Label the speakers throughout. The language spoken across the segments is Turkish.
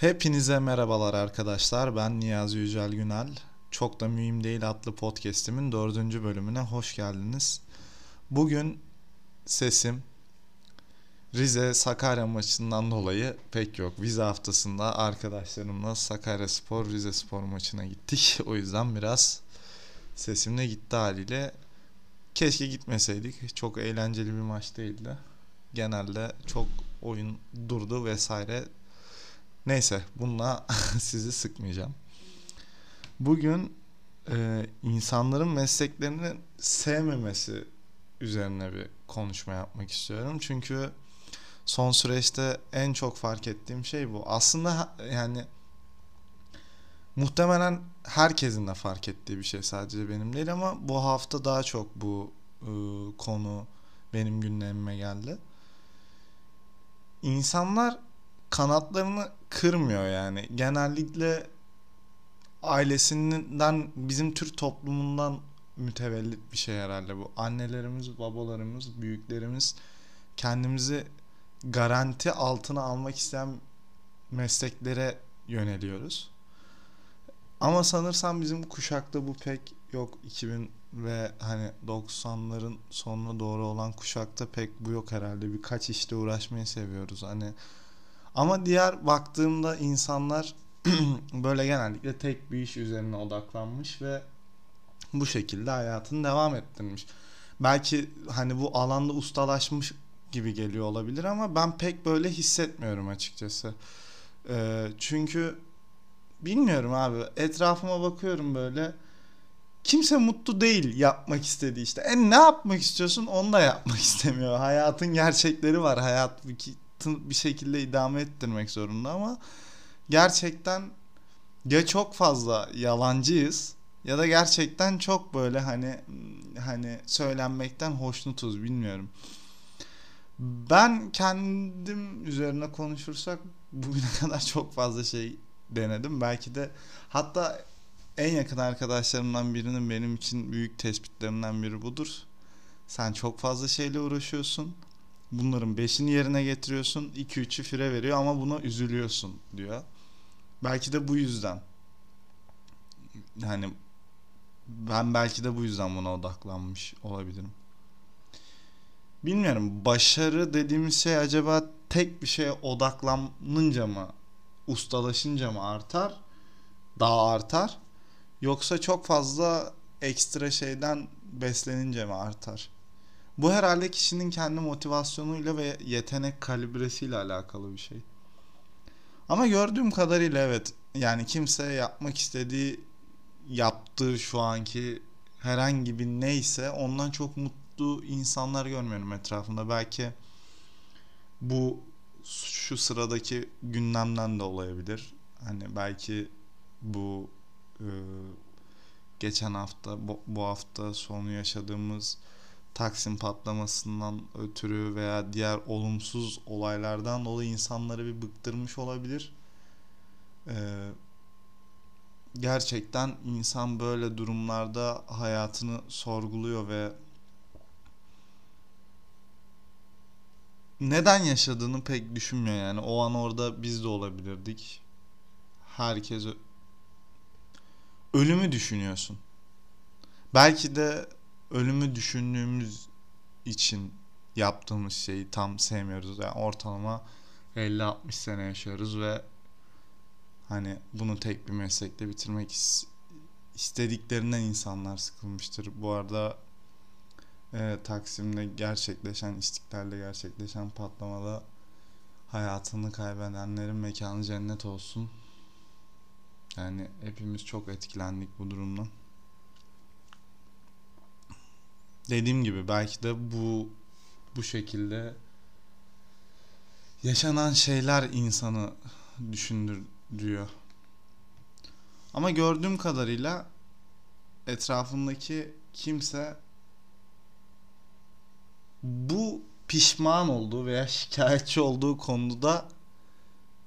Speaker 1: Hepinize merhabalar arkadaşlar. Ben Niyazi Yücel Günel. Çok da mühim değil adlı podcast'imin dördüncü bölümüne hoş geldiniz. Bugün sesim Rize Sakarya maçından dolayı pek yok. Vize haftasında arkadaşlarımla Sakarya Spor Rize Spor maçına gittik. O yüzden biraz sesim de gitti haliyle. Keşke gitmeseydik. Çok eğlenceli bir maç değildi. Genelde çok oyun durdu vesaire Neyse bununla sizi sıkmayacağım. Bugün e, insanların mesleklerini sevmemesi üzerine bir konuşma yapmak istiyorum. Çünkü son süreçte en çok fark ettiğim şey bu. Aslında yani muhtemelen herkesin de fark ettiği bir şey sadece benim değil ama bu hafta daha çok bu e, konu benim gündemime geldi. İnsanlar kanatlarını kırmıyor yani. Genellikle ailesinden bizim Türk toplumundan mütevellit bir şey herhalde bu. Annelerimiz, babalarımız, büyüklerimiz kendimizi garanti altına almak isteyen mesleklere yöneliyoruz. Ama sanırsam bizim kuşakta bu pek yok 2000 ve hani 90'ların sonuna doğru olan kuşakta pek bu yok herhalde. Birkaç işte uğraşmayı seviyoruz. Hani ama diğer baktığımda insanlar böyle genellikle tek bir iş üzerine odaklanmış ve bu şekilde hayatını devam ettirmiş. Belki hani bu alanda ustalaşmış gibi geliyor olabilir ama ben pek böyle hissetmiyorum açıkçası. Ee, çünkü bilmiyorum abi etrafıma bakıyorum böyle kimse mutlu değil yapmak istediği işte. E ne yapmak istiyorsun onu da yapmak istemiyor. Hayatın gerçekleri var. Hayat bir şekilde idame ettirmek zorunda ama gerçekten ya çok fazla yalancıyız ya da gerçekten çok böyle hani hani söylenmekten hoşnutuz bilmiyorum. Ben kendim üzerine konuşursak bugüne kadar çok fazla şey denedim. Belki de hatta en yakın arkadaşlarımdan birinin benim için büyük tespitlerinden biri budur. Sen çok fazla şeyle uğraşıyorsun bunların beşini yerine getiriyorsun. 2-3'ü fire veriyor ama buna üzülüyorsun diyor. Belki de bu yüzden. Yani ben belki de bu yüzden buna odaklanmış olabilirim. Bilmiyorum başarı dediğimiz şey acaba tek bir şeye odaklanınca mı ustalaşınca mı artar? Daha artar. Yoksa çok fazla ekstra şeyden beslenince mi artar? Bu herhalde kişinin kendi motivasyonuyla ve yetenek kalibresiyle alakalı bir şey. Ama gördüğüm kadarıyla evet yani kimse yapmak istediği yaptığı şu anki herhangi bir neyse ondan çok mutlu insanlar görmüyorum etrafında. Belki bu şu sıradaki gündemden de olabilir. Hani belki bu e, geçen hafta bu, bu hafta sonu yaşadığımız Taksim patlamasından ötürü veya diğer olumsuz olaylardan dolayı insanları bir bıktırmış olabilir. Ee, gerçekten insan böyle durumlarda hayatını sorguluyor ve neden yaşadığını pek düşünmüyor yani. O an orada biz de olabilirdik. Herkes ölümü düşünüyorsun. Belki de ölümü düşündüğümüz için yaptığımız şeyi tam sevmiyoruz. Yani ortalama 50-60 sene yaşıyoruz ve hani bunu tek bir meslekle bitirmek istediklerinden insanlar sıkılmıştır. Bu arada e, Taksim'de gerçekleşen, İstiklal'de gerçekleşen patlamada hayatını kaybedenlerin mekanı cennet olsun. Yani hepimiz çok etkilendik bu durumdan. Dediğim gibi belki de bu bu şekilde yaşanan şeyler insanı düşündürüyor. Ama gördüğüm kadarıyla etrafındaki kimse bu pişman olduğu veya şikayetçi olduğu konuda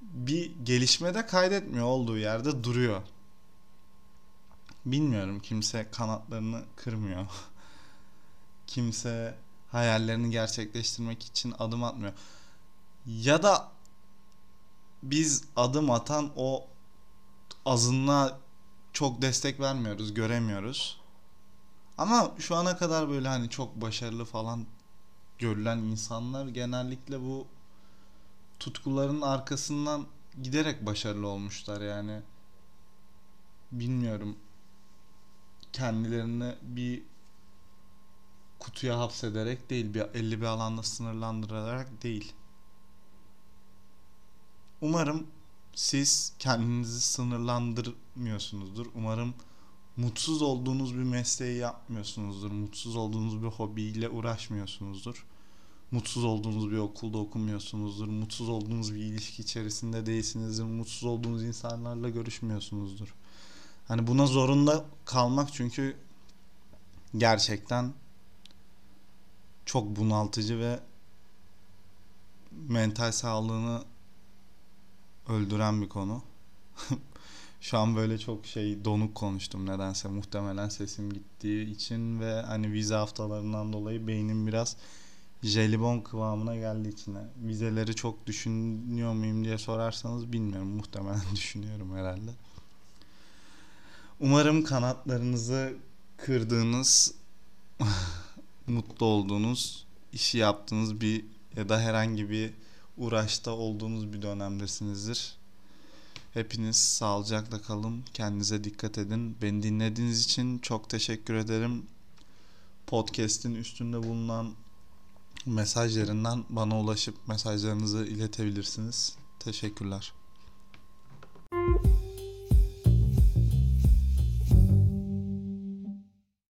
Speaker 1: bir gelişmede kaydetmiyor olduğu yerde duruyor. Bilmiyorum kimse kanatlarını kırmıyor. kimse hayallerini gerçekleştirmek için adım atmıyor. Ya da biz adım atan o azınlığa çok destek vermiyoruz, göremiyoruz. Ama şu ana kadar böyle hani çok başarılı falan görülen insanlar genellikle bu tutkuların arkasından giderek başarılı olmuşlar yani. Bilmiyorum. Kendilerini bir kutuya hapsederek değil, bir 50 bir alanda sınırlandırarak değil. Umarım siz kendinizi sınırlandırmıyorsunuzdur. Umarım mutsuz olduğunuz bir mesleği yapmıyorsunuzdur. Mutsuz olduğunuz bir hobiyle uğraşmıyorsunuzdur. Mutsuz olduğunuz bir okulda okumuyorsunuzdur. Mutsuz olduğunuz bir ilişki içerisinde değilsinizdir. Mutsuz olduğunuz insanlarla görüşmüyorsunuzdur. Hani buna zorunda kalmak çünkü gerçekten çok bunaltıcı ve mental sağlığını öldüren bir konu. Şu an böyle çok şey donuk konuştum nedense muhtemelen sesim gittiği için ve hani vize haftalarından dolayı beynim biraz jelibon kıvamına geldi içine. Vizeleri çok düşünüyor muyum diye sorarsanız bilmiyorum. Muhtemelen düşünüyorum herhalde. Umarım kanatlarınızı kırdığınız, mutlu olduğunuz, işi yaptığınız bir ya da herhangi bir uğraşta olduğunuz bir dönemdesinizdir. Hepiniz sağlıcakla kalın. Kendinize dikkat edin. Beni dinlediğiniz için çok teşekkür ederim. Podcast'in üstünde bulunan mesajlarından bana ulaşıp mesajlarınızı iletebilirsiniz. Teşekkürler.